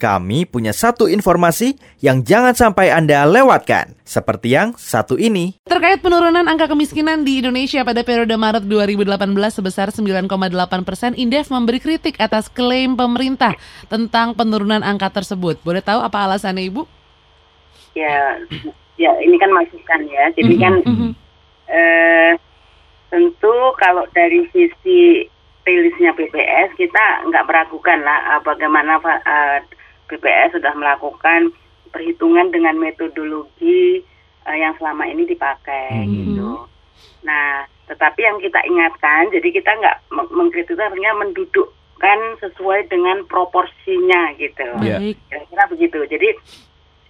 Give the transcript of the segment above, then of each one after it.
kami punya satu informasi yang jangan sampai Anda lewatkan, seperti yang satu ini. Terkait penurunan angka kemiskinan di Indonesia pada periode Maret 2018 sebesar 9,8 persen, Indef memberi kritik atas klaim pemerintah tentang penurunan angka tersebut. Boleh tahu apa alasannya, Ibu? Ya, ya ini kan masukan ya. Jadi kan Mhm. eh, tentu kalau dari sisi rilisnya BPS kita nggak meragukan lah eh, bagaimana eh, BPS sudah melakukan perhitungan dengan metodologi eh, yang selama ini dipakai Mhm. gitu. Nah, tetapi yang kita ingatkan, jadi kita nggak meng- mengkritik artinya mendudukkan sesuai dengan proporsinya gitu. Ya. Baik. Kira-kira begitu. Jadi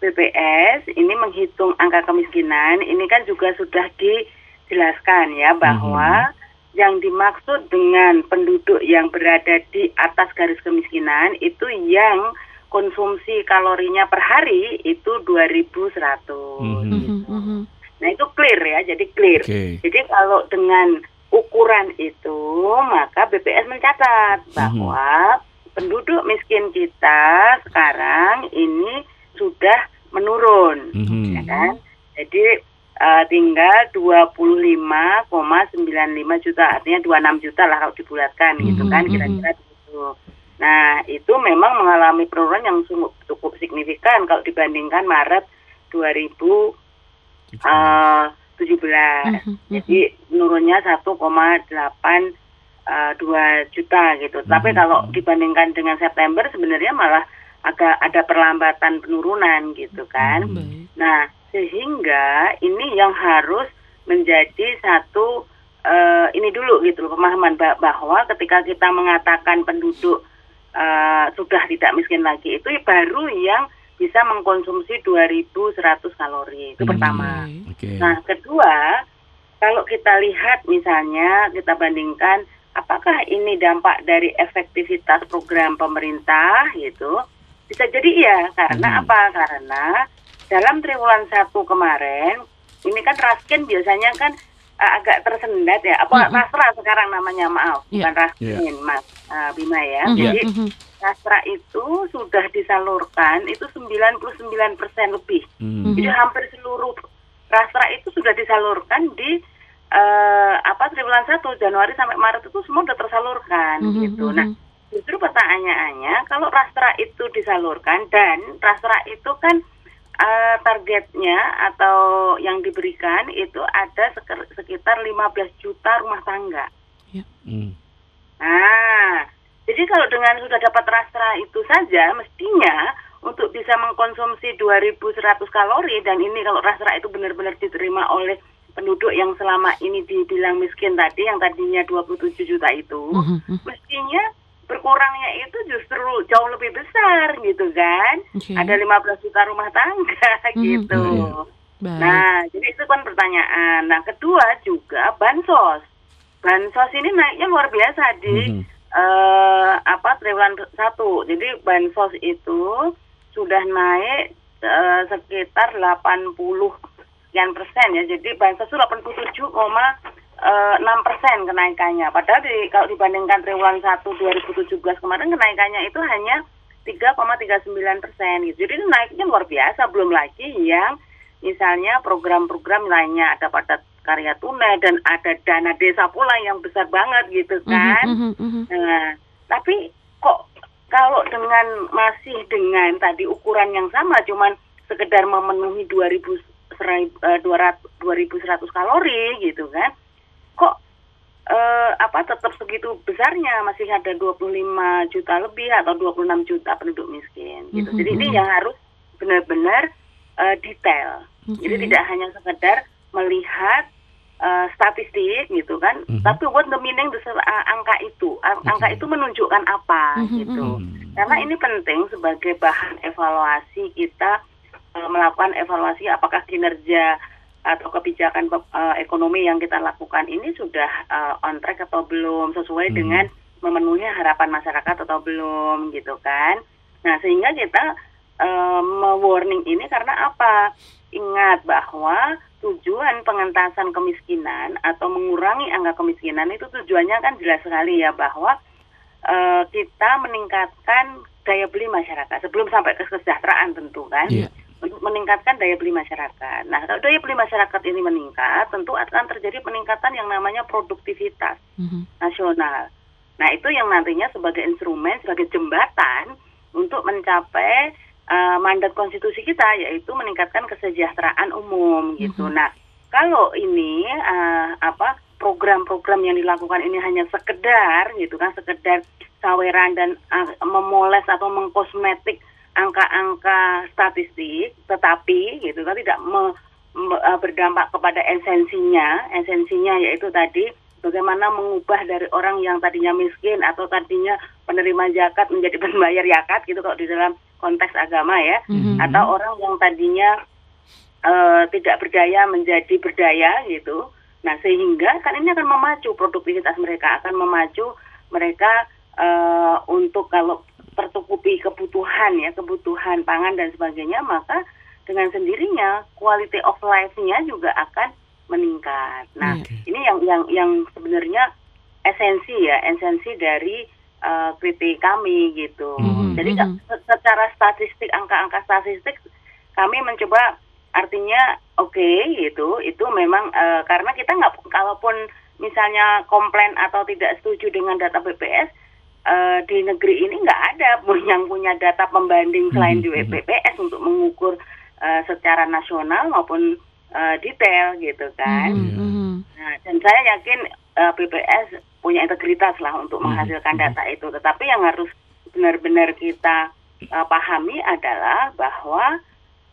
BPS ini menghitung angka kemiskinan ini kan juga sudah dijelaskan ya bahwa yang dimaksud dengan penduduk yang berada di atas garis kemiskinan itu yang konsumsi kalorinya per hari itu 2100. Mhm, mhm. Nah, itu clear ya, jadi clear. Oke. Jadi kalau dengan ukuran itu, maka BPS mencatat bahwa penduduk miskin kita sekarang ini sudah menurun, Mhm. ya kan? Jadi eh, tinggal 25,95 juta, artinya 26 juta lah kalau dibulatkan gitu kan, Mhm, kira-kira begitu. Nah, itu memang mengalami penurunan yang cukup signifikan kalau dibandingkan Maret 2000 eh 17. Mhm, Jadi menurunnya 1,82 juta gitu. Tapi Mhm. kalau dibandingkan dengan September sebenarnya malah agak ada perlambatan penurunan gitu kan. Mhm. Baik. Nah, sehingga ini yang harus menjadi satu eh, ini dulu gitu loh pemahaman bah- bahwa ketika kita mengatakan penduduk eh, sudah tidak miskin lagi itu baru yang bisa mengkonsumsi 2100 kalori. Itu Hmm. pertama. Oke. Nah, kedua, kalau kita lihat misalnya kita bandingkan apakah ini dampak dari efektivitas program pemerintah gitu. Bisa jadi iya, karena Hmm. apa? Karena dalam triwulan satu kemarin ini kan Raskin biasanya kan uh, agak tersendat ya. Apa Mhm. Rastra sekarang namanya, maaf, Iya. bukan Raskin, Mas uh, Bima ya. Mhm, Jadi mhm. Rastra itu sudah disalurkan itu 99% lebih. Mhm. Jadi hampir seluruh rastra itu sudah disalurkan di eh, apa triwulan 1 Januari sampai Maret itu semua sudah tersalurkan Mhm, gitu. Nah, justru pertanyaannya kalau rastra itu disalurkan dan rastra itu kan eh, targetnya atau yang diberikan itu ada sekitar 15 juta rumah tangga. Mhm. Nah, jadi kalau dengan sudah dapat rastra itu saja, mestinya untuk bisa mengkonsumsi 2.100 kalori dan ini kalau rastra itu benar-benar diterima oleh penduduk yang selama ini dibilang miskin tadi, yang tadinya 27 juta itu, mhm. mestinya berkurangnya itu justru jauh lebih besar gitu kan. Oke. Ada 15 juta rumah tangga Mhm, gitu. iya. Baik. Nah, jadi itu kan pertanyaan. Nah, kedua juga bansos. Bansos ini naiknya luar biasa di Mhm. eh, apa triwulan satu. Jadi bansos itu sudah naik eh, sekitar 80 sekian persen ya. Jadi bansos itu 87,6 persen kenaikannya. Padahal di, kalau dibandingkan triwulan 1 2017 kemarin kenaikannya itu hanya 3,39 persen gitu. Jadi naiknya luar biasa. Belum lagi yang misalnya program-program lainnya ada pada karya tunai dan ada dana desa pula yang besar banget gitu kan. Mhm, mhm, mhm. Nah, tapi kok kalau dengan masih dengan tadi ukuran yang sama cuman sekedar memenuhi 2000 serai- eh, 200 2100 kalori gitu kan. Kok eh, apa tetap segitu besarnya masih ada 25 juta lebih atau 26 juta penduduk miskin gitu. Mhm, Jadi ini yang harus benar-benar eh, detail. Jadi Oke. tidak hanya sekedar melihat eh, statistik gitu kan, Mhm. tapi what the meaning the, uh, angka itu, Ang- angka Oke. itu menunjukkan apa Mhm, gitu. Mhm. Karena ini penting sebagai bahan evaluasi kita eh, melakukan evaluasi apakah kinerja atau kebijakan eh, ekonomi yang kita lakukan ini sudah eh, on track atau belum sesuai Mhm. dengan memenuhi harapan masyarakat atau belum gitu kan. Nah, sehingga kita eh, me-warning ini karena apa? Ingat bahwa tujuan pengentasan kemiskinan atau mengurangi angka kemiskinan itu tujuannya kan jelas sekali ya bahwa eh, kita meningkatkan daya beli masyarakat sebelum sampai ke kesejahteraan tentu kan. Iya. Meningkatkan daya beli masyarakat. Nah, kalau daya beli masyarakat ini meningkat, tentu akan terjadi peningkatan yang namanya produktivitas Mhm. nasional. Nah, itu yang nantinya sebagai instrumen, sebagai jembatan untuk mencapai eh, mandat konstitusi kita, yaitu meningkatkan kesejahteraan umum gitu. Mhm. Nah, kalau ini eh, apa program-program yang dilakukan ini hanya sekedar gitu kan, sekedar saweran dan eh, memoles atau mengkosmetik angka-angka statistik, tetapi gitu kan tidak me- me- eh, berdampak kepada esensinya, esensinya yaitu tadi bagaimana mengubah dari orang yang tadinya miskin atau tadinya penerima zakat menjadi pembayar zakat gitu kalau di dalam konteks agama ya, Mhm. atau orang yang tadinya eh, tidak berdaya menjadi berdaya gitu. Nah sehingga kan ini akan memacu produktivitas mereka, akan memacu mereka eh, untuk kalau tertukupi kebutuhan ya kebutuhan pangan dan sebagainya maka dengan sendirinya quality of life-nya juga akan meningkat. Nah Iya. ini yang yang yang sebenarnya esensi ya esensi dari eh, kritik kami gitu. Mhm, Jadi mhm. se- secara statistik angka-angka statistik kami mencoba artinya oke gitu itu memang eh, karena kita nggak kalaupun misalnya komplain atau tidak setuju dengan data BPS eh, di negeri ini nggak ada pun yang punya data pembanding selain di Mhm, mhm. BPS untuk mengukur eh, secara nasional maupun eh, detail gitu kan. Mhm, Iya. mhm. Nah, dan saya yakin eh, BPS punya integritas lah untuk menghasilkan mhm. data itu. Tetapi yang harus benar-benar kita eh, pahami adalah bahwa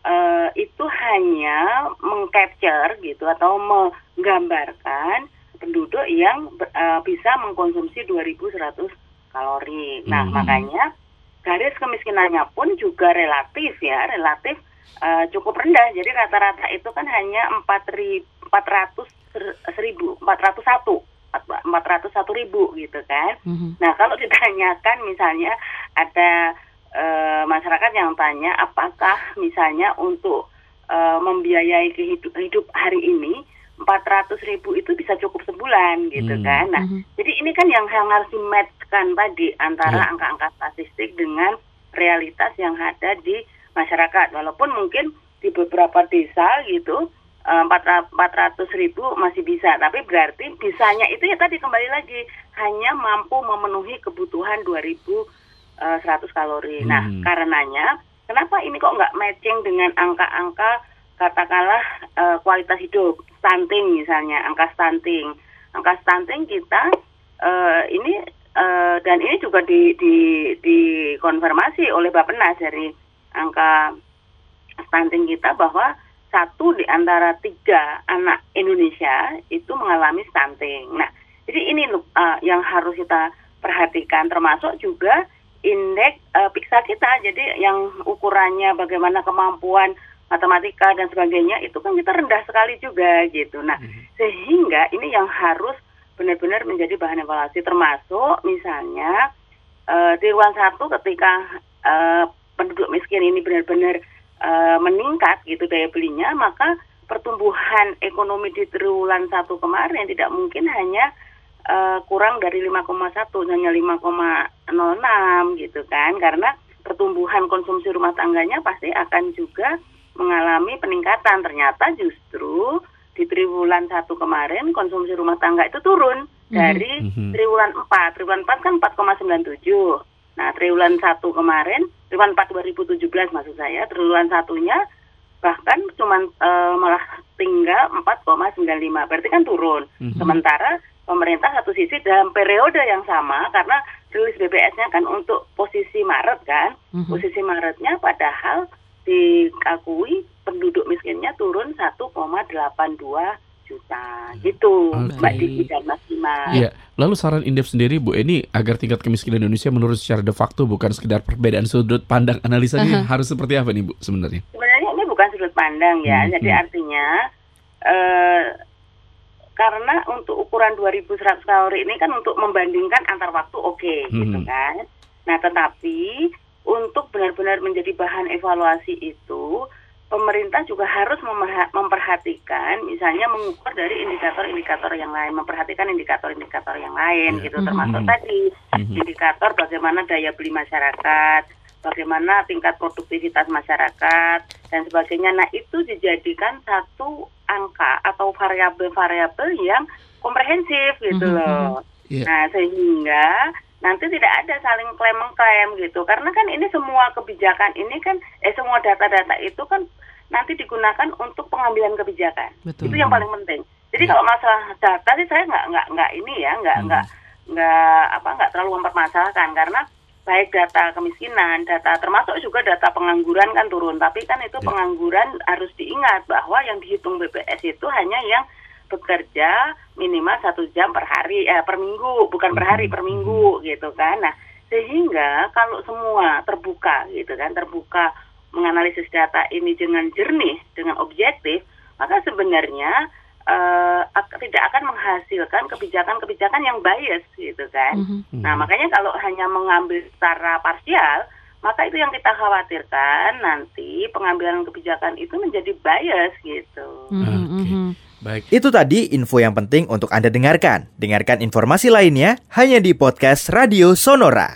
eh, itu hanya mengcapture gitu atau menggambarkan penduduk yang eh, bisa mengkonsumsi 2.100 kalori. Nah, Mhm. makanya garis kemiskinannya pun juga relatif ya, relatif eh, cukup rendah. Jadi rata-rata itu kan hanya 4.400 seribu, 401, 401 ribu gitu kan. Mhm. Nah, kalau ditanyakan misalnya ada eh, masyarakat yang tanya apakah misalnya untuk eh, membiayai kehidup hidup hari ini 400 ribu itu bisa cukup sebulan gitu Hmm. kan. Nah, Mhm. jadi ini kan yang, yang harus di-matchkan tadi antara Ya. angka-angka statistik dengan realitas yang ada di masyarakat. Walaupun mungkin di beberapa desa gitu eh, 400 ribu masih bisa, tapi berarti bisanya itu ya tadi kembali lagi hanya mampu memenuhi kebutuhan 2100 kalori. Nah, Hmm. karenanya kenapa ini kok nggak matching dengan angka-angka katakanlah eh, kualitas hidup, stunting misalnya, angka stunting. Angka stunting kita eh, ini eh, dan ini juga di, di, dikonfirmasi oleh Bappenas dari angka stunting kita bahwa satu di antara tiga anak Indonesia itu mengalami stunting. Nah, jadi ini eh, yang harus kita perhatikan termasuk juga indeks eh, PISA kita. Jadi yang ukurannya bagaimana kemampuan matematika dan sebagainya itu kan kita rendah sekali juga gitu. Nah, sehingga ini yang harus benar-benar menjadi bahan evaluasi termasuk misalnya eh, di ruang satu ketika eh, penduduk miskin ini benar-benar eh, meningkat gitu daya belinya maka pertumbuhan ekonomi di triwulan satu kemarin tidak mungkin hanya eh, kurang dari 5,1 hanya 5,06 gitu kan. Karena pertumbuhan konsumsi rumah tangganya pasti akan juga mengalami peningkatan. Ternyata justru di triwulan satu kemarin konsumsi rumah tangga itu turun dari Mhm. triwulan 4 triwulan 4 kan 4,97 nah triwulan satu kemarin triwulan 4 2017 maksud saya triwulan satunya bahkan cuman eh, malah tinggal 4,95 berarti kan turun Mhm. sementara pemerintah satu sisi dalam periode yang sama karena rilis BPS-nya kan untuk posisi Maret kan Mhm. posisi Maretnya padahal dikakui penduduk miskinnya turun 1,82 juta gitu Oke. Mbak Diki dan Mas Bima. Iya, lalu saran Indef sendiri Bu Eni agar tingkat kemiskinan Indonesia menurun secara de facto bukan sekedar perbedaan sudut pandang analisanya Aha. harus seperti apa nih Bu sebenarnya? Sebenarnya ini bukan sudut pandang ya, Hmm, jadi hmm. artinya eh, karena untuk ukuran 2100 kalori ini kan untuk membandingkan antar waktu oke gitu Hmm. kan. Nah tetapi untuk benar-benar menjadi bahan evaluasi itu pemerintah juga harus memperhatikan misalnya mengukur dari indikator-indikator yang lain, memperhatikan indikator-indikator yang lain Ya. gitu Mhm. termasuk Mhm. tadi Mhm. indikator bagaimana daya beli masyarakat, bagaimana tingkat produktivitas masyarakat dan sebagainya. Nah itu dijadikan satu angka atau variabel-variabel yang komprehensif gitu Mhm, loh. Iya. Nah sehingga nanti tidak ada saling klaim mengklaim gitu karena kan ini semua kebijakan ini kan eh semua data-data itu kan nanti digunakan untuk pengambilan kebijakan Betul. itu yang paling penting jadi kalau masalah data sih saya nggak nggak nggak ini ya nggak Hmm. nggak nggak apa nggak terlalu mempermasalahkan karena baik data kemiskinan data termasuk juga data pengangguran kan turun tapi kan itu Ya. pengangguran harus diingat bahwa yang dihitung BPS itu hanya yang bekerja minimal satu jam per hari eh per minggu bukan per hari per minggu gitu kan. Nah sehingga kalau semua terbuka gitu kan terbuka menganalisis data ini dengan jernih dengan objektif maka sebenarnya eh, ak- tidak akan menghasilkan kebijakan-kebijakan yang bias gitu kan. Mhm. nah makanya kalau hanya mengambil secara parsial maka itu yang kita khawatirkan nanti pengambilan kebijakan itu menjadi bias gitu. Mhm, Oke. Baik. Itu tadi info yang penting untuk Anda dengarkan. Dengarkan informasi lainnya hanya di podcast Radio Sonora.